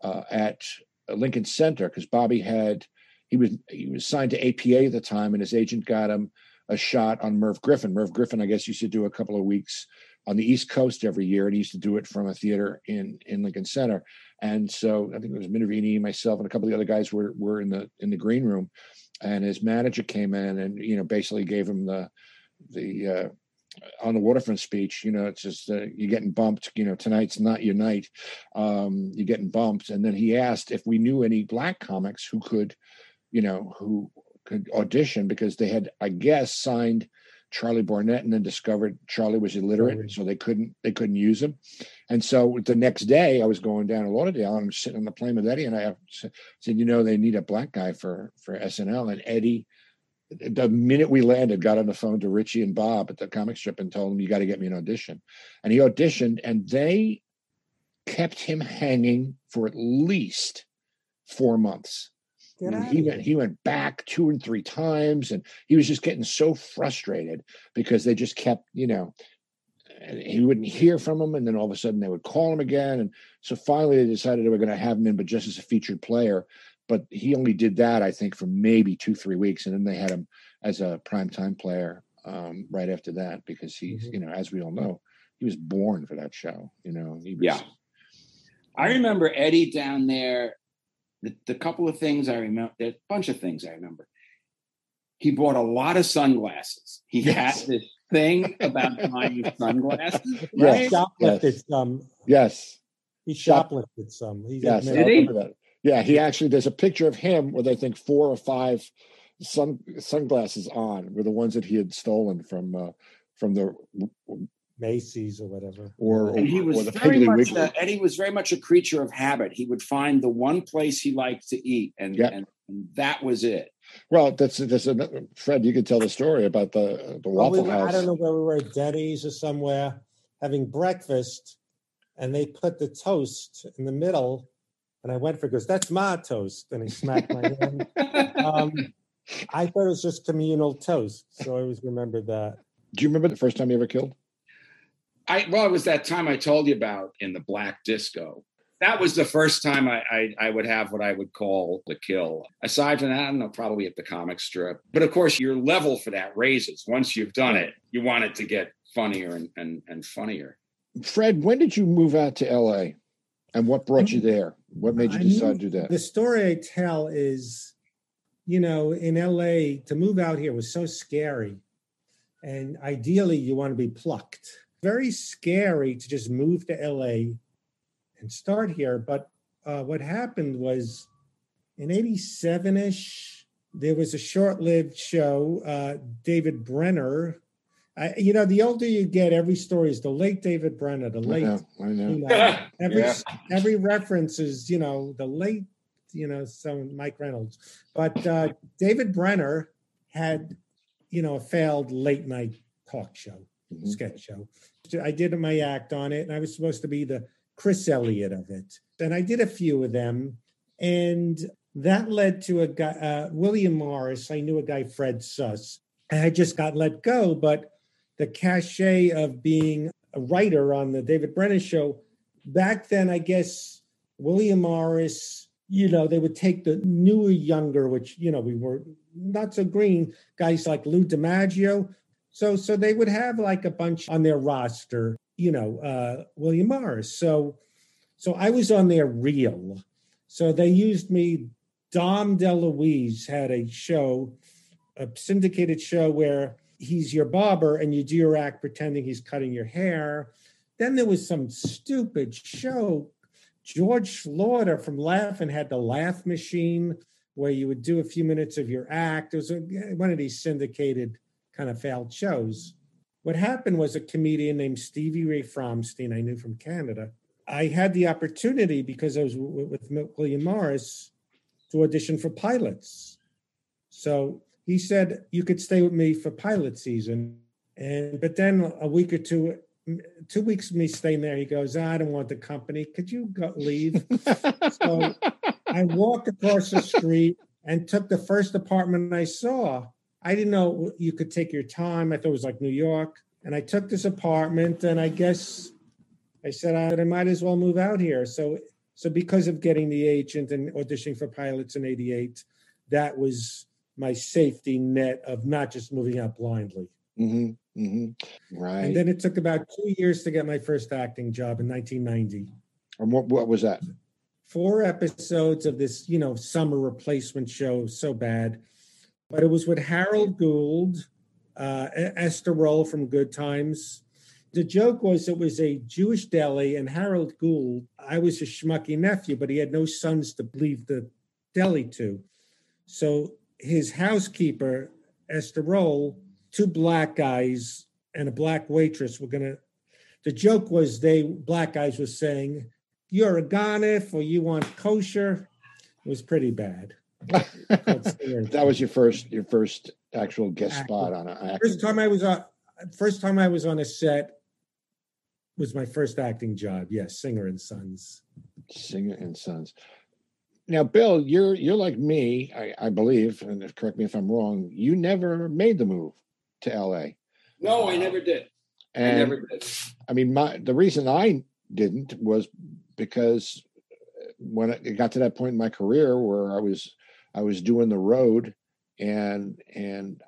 uh, at Lincoln Center because Bobby had he was he was signed to APA at the time, and his agent got him a shot on Merv Griffin. Merv Griffin, I guess, used to do a couple of weeks on the East Coast every year, and he used to do it from a theater in in Lincoln Center. And so I think it was Minervini, myself, and a couple of the other guys were were in the in the green room and his manager came in and you know basically gave him the the uh, on the waterfront speech you know it's just uh, you're getting bumped you know tonight's not your night. Um you're getting bumped. And then he asked if we knew any black comics who could you know who could audition because they had i guess signed charlie barnett and then discovered charlie was illiterate Right. so they couldn't they couldn't use him and so the next day i was going down to lauderdale and i'm sitting on the plane with eddie and i said you know they need a black guy for for snl and eddie the minute we landed, got on the phone to Richie and Bob at the comic strip and told them, "You got to get me an audition." And he auditioned, and they kept him hanging for at least four months. And he went he went back two and three times, and he was just getting so frustrated because they just kept, you know, and he wouldn't hear from them, and then all of a sudden they would call him again, and so finally they decided they were going to have him in, but just as a featured player. But he only did that, I think, for maybe two three weeks, and then they had him as a primetime player um, right after that because he's, Mhm. you know, as we all know, he was born for that show. You know, he was, Yeah. I remember Eddie down there. The, the couple of things I remember, a bunch of things I remember. He bought a lot of sunglasses. He Yes. had this thing about buying sunglasses. He Right? shoplifted some. Yes, He Shop- shoplifted some. He yes, Did he? Yeah, he actually there's a picture of him with I think four or five sun sunglasses on were the ones that he had stolen from uh, from the Macy's or whatever. or And he or was the very Piggly much Wiggly. a, Eddie was very much a creature of habit. He would find the one place he liked to eat, and Yeah. and, and that was it. Well, that's that's a, Fred. You could tell the story about the the Well, we Waffle were- House. I don't know where we were, at Denny's or somewhere, having breakfast, and they put the toast in the middle, and I went for it because that's my toast, and he smacked my hand. Um, I thought it was just communal toast, so I always remembered that. Do you remember the first time you ever killed? I well, it was that time I told you about in the black disco. that was the first time I, I, I would have what I would call the kill. Aside from that, I don't know, probably at the comic strip. But of course, your level for that raises once you've done it. You want it to get funnier and and, and funnier. Fred, when did you move out to LA? And what brought you there? What made you decide to do that? The story I tell is, you know, in LA, to move out here was so scary. And ideally, you want to be plucked. Very scary to just move to LA and start here. But uh, what happened was in 87 ish, there was a short lived show. Uh, David Brenner, I, you know, the older you get, every story is the late David Brenner, the I late know, I know. you know, every Yeah. every reference is you know the late you know some Mike Reynolds, but uh, David Brenner had you know a failed late night talk show Mhm. sketch show. I did my act on it, and I was supposed to be the Chris Elliott of it, and I did a few of them, and that led to a guy uh, William Morris. I knew a guy Fred Suss. I just got let go, but the cachet of being a writer on the David Brenner show back then, I guess William Morris, you know, they would take the newer, younger, which you know we were not so green guys like Lou DiMaggio. So, so they would have like a bunch on their roster, you know, uh, William Morris. So, so I was on their reel. So they used me. Dom DeLuise had a show, a syndicated show where he's your barber and you do your act pretending he's cutting your hair. Then there was some stupid show. George Florida from Laugh-In had the laugh machine where you would do a few minutes of your act. It was a, one of these syndicated kind of failed shows. What happened was a comedian named Stevie Ray Fromstein, I knew from Canada. I had the opportunity because I was w- with William Morris to audition for pilots. So he said you could stay with me for pilot season. And but then a week or two, two weeks of me staying there, he goes, I don't want the company. Could you go leave? so I walked across the street and took the first apartment I saw. I didn't know you could take your time. I thought it was like New York. And I took this apartment and I guess I said I, I might as well move out here. So so because of getting the agent and auditioning for pilots in 88, that was my safety net of not just moving out blindly. hmm hmm Right. And then it took about two years to get my first acting job in 1990. and what, what was that? Four episodes of this, you know, summer replacement show, so bad. But it was with Harold Gould, uh, Esther Rolle from Good Times. The joke was it was a Jewish deli, and Harold Gould, I was a schmucky nephew, but he had no sons to leave the deli to. So his housekeeper, Esther Rolle, two black guys and a black waitress were gonna. The joke was they black guys were saying, "You're a ganif or you want kosher." It was pretty bad. That was your first your first actual guest Acting. spot on a First time I was on. First time I was on a set was my first acting job. Yes, Singer and Sons. Singer and Sons. Now, Bill, you're you're like me, I, I believe, and if- correct me if I'm wrong. You never made the move to LA, No, I never did. I never did. I mean, my the reason I didn't was because when it got to that point in my career where I was I was doing the road, and and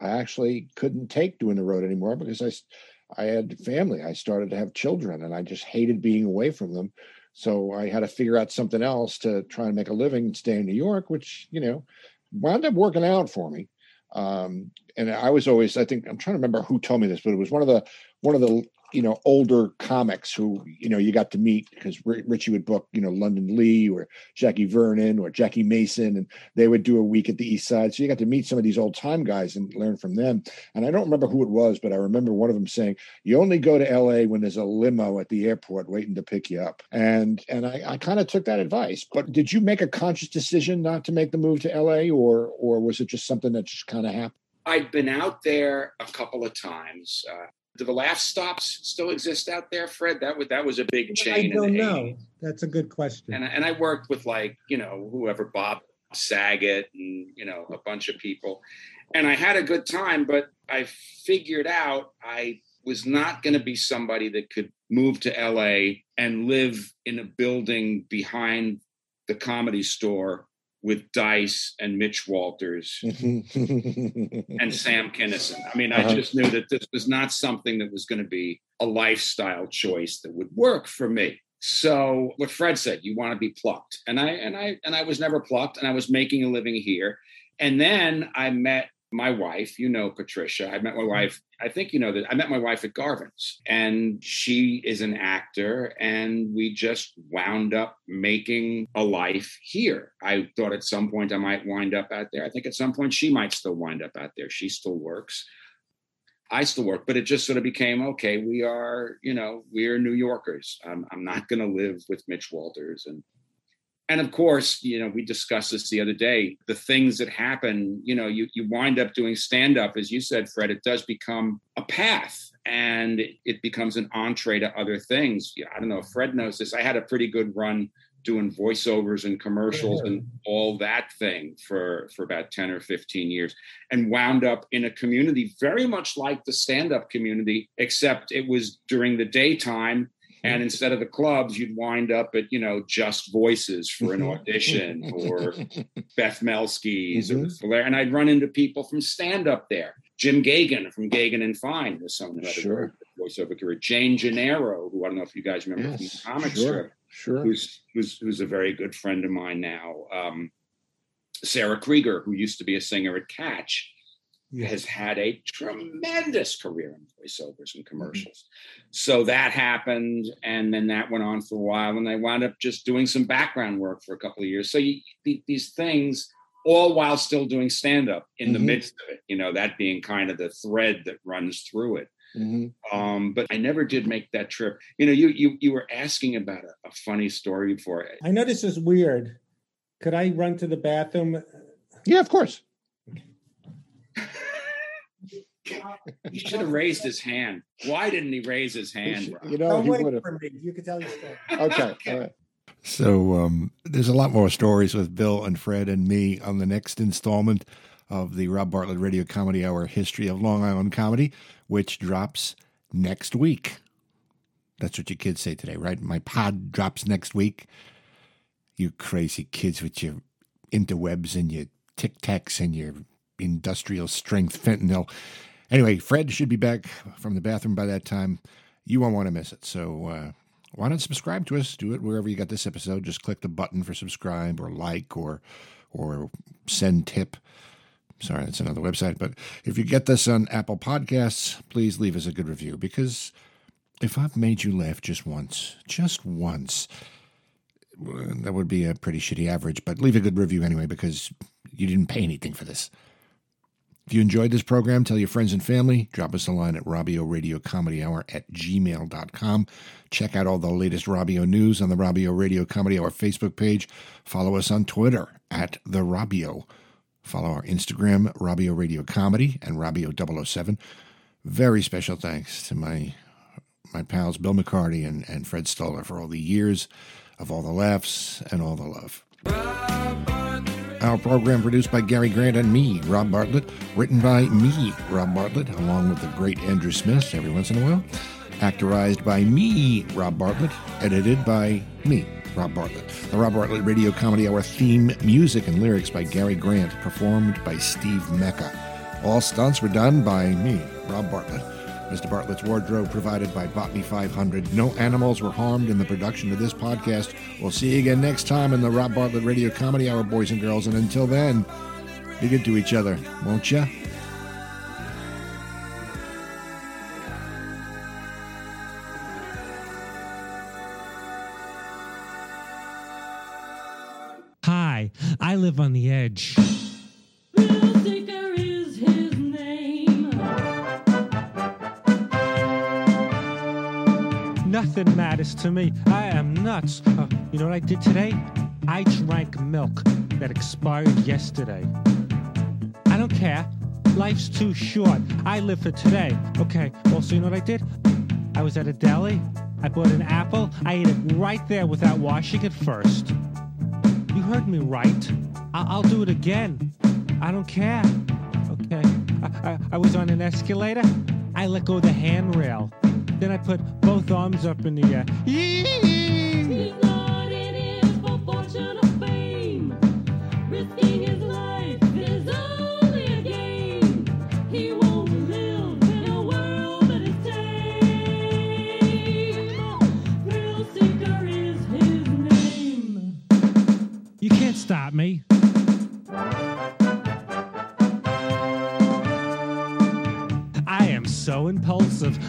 I actually couldn't take doing the road anymore because I I had family. I started to have children, and I just hated being away from them. So I had to figure out something else to try and make a living and stay in New York, which you know wound up working out for me. Um, and I was always, I think, I'm trying to remember who told me this, but it was one of the one of the you know older comics who you know you got to meet because Richie would book you know London Lee or Jackie Vernon or Jackie Mason, and they would do a week at the East Side. So you got to meet some of these old time guys and learn from them. And I don't remember who it was, but I remember one of them saying, "You only go to L.A. when there's a limo at the airport waiting to pick you up." And and I, I kind of took that advice. But did you make a conscious decision not to make the move to L.A. or or was it just something that just kind of happened? I'd been out there a couple of times. Uh, do the Laff Stops still exist out there, Fred? That was that was a big change. I don't in the know. 80s. That's a good question. And I- and I worked with like you know whoever Bob Saget and you know a bunch of people, and I had a good time. But I figured out I was not going to be somebody that could move to LA and live in a building behind the comedy store with Dice and Mitch Walters and Sam Kinison. I mean, I Uh-huh. just knew that this was not something that was going to be a lifestyle choice that would work for me. So what Fred said, you want to be plucked. And I and I and I was never plucked and I was making a living here. And then I met my wife, you know Patricia. I met my mm-hmm. wife, I think you know that I met my wife at Garvin's and she is an actor and we just wound up making a life here. I thought at some point I might wind up out there. I think at some point she might still wind up out there. She still works. I still work, but it just sort of became okay. We are, you know, we're New Yorkers. I'm, I'm not going to live with Mitch Walters, and and of course, you know, we discussed this the other day. The things that happen, you know, you you wind up doing stand up, as you said, Fred. It does become a path, and it, becomes an entree to other things. I don't know if Fred knows this. I had a pretty good run doing voiceovers and commercials and all that thing for for about 10 or 15 years and wound up in a community very much like the stand-up community except it was during the daytime and instead of the clubs you'd wind up at you know just voices for an audition or beth melsky's or the Flair. and i'd run into people from stand-up there jim gagan from gagan and fine was someone who had Sure. a voiceover career jane gennaro who i don't know if you guys remember Yes, from the comic sure. strip Sure. who's who's who's a very good friend of mine now. Um, Sarah Krieger, who used to be a singer at Catch, has had a tremendous career in voiceovers and commercials. So that happened, and then that went on for a while, and I wound up just doing some background work for a couple of years. So you, these things, all while still doing stand up in the Mhm. midst of it, you know, that being kind of the thread that runs through it Mhm. um, but I never did make that trip. You know, you you you were asking about a, a funny story before. I know this is weird. Could I run to the bathroom? Yeah, of course. He should have raised his hand. Why didn't he raise his hand? Rob? You know, Don't he wait would have. for me. You can tell your story. Okay. All right. So um, there's a lot more stories with Bill and Fred and me on the next installment of the Rob Bartlett Radio Comedy Hour History of Long Island Comedy, which drops next week. That's what your kids say today, right? My pod drops next week. You crazy kids with your interwebs and your tic tacs and your industrial strength fentanyl. Anyway, Fred should be back from the bathroom by that time. You won't want to miss it. So, uh, why not subscribe to us? Do it wherever you got this episode. Just click the button for subscribe or like or or send tip. Sorry, that's another website. But if you get this on Apple Podcasts, please leave us a good review because if I've made you laugh just once, just once, that would be a pretty shitty average. But leave a good review anyway because you didn't pay anything for this. If you enjoyed this program, tell your friends and family. Drop us a line at Robio Radio Comedy Hour at gmail.com. Check out all the latest Robio news on the Robio Radio Comedy Hour Facebook page. Follow us on Twitter at The Robio. Follow our Instagram, Robio Radio Comedy and Robio 007. Very special thanks to my my pals Bill McCarty and, and Fred Stoller for all the years of all the laughs and all the love. Our program produced by Gary Grant and me, Rob Bartlett. Written by me, Rob Bartlett, along with the great Andrew Smith every once in a while. Actorized by me, Rob Bartlett. Edited by me, Rob Bartlett. The Rob Bartlett Radio Comedy Hour theme music and lyrics by Gary Grant, performed by Steve Mecca. All stunts were done by me, Rob Bartlett. Mr. Bartlett's wardrobe provided by Botany 500. No animals were harmed in the production of this podcast. We'll see you again next time in the Rob Bartlett Radio Comedy Hour, boys and girls. And until then, be good to each other, won't ya? Hi, I live on the edge. Nothing matters to me. I am nuts. Uh, you know what I did today? I drank milk that expired yesterday. I don't care. Life's too short. I live for today. Okay, also, you know what I did? I was at a deli. I bought an apple. I ate it right there without washing it first. You heard me right. I- I'll do it again. I don't care. Okay. I, I, I was on an escalator. I I let go of the handrail. Then I put both arms up in the air.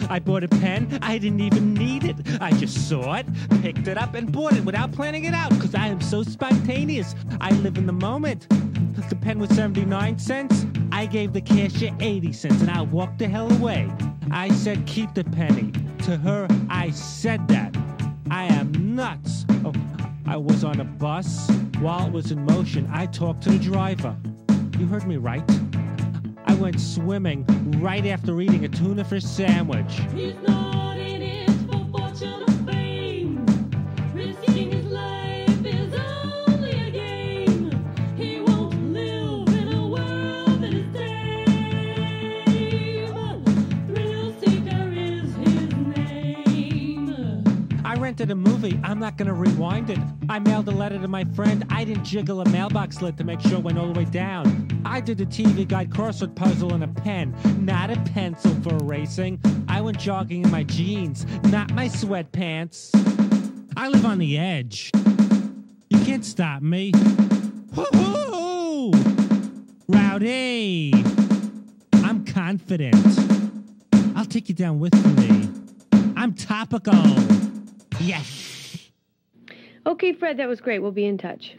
I bought a pen, I didn't even need it. I just saw it, picked it up, and bought it without planning it out because I am so spontaneous. I live in the moment. The pen was 79 cents. I gave the cashier 80 cents and I walked the hell away. I said, keep the penny. To her, I said that. I am nuts. Oh, I was on a bus. While it was in motion, I talked to the driver. You heard me right. I went swimming right after eating a tuna fish sandwich. He's not in it for fortune or fame. Risking his life is only a game. He won't live in a world that is tame. Thrill seeker is his name. I rented a movie. I'm not gonna rewind it. I mailed a letter to my friend. I didn't jiggle a mailbox lid to make sure it went all the way down. I did the TV guide crossword puzzle in a pen, not a pencil for erasing. I went jogging in my jeans, not my sweatpants. I live on the edge. You can't stop me. Woohoo! Rowdy! I'm confident. I'll take you down with me. I'm topical. Yes. Okay, Fred, that was great. We'll be in touch.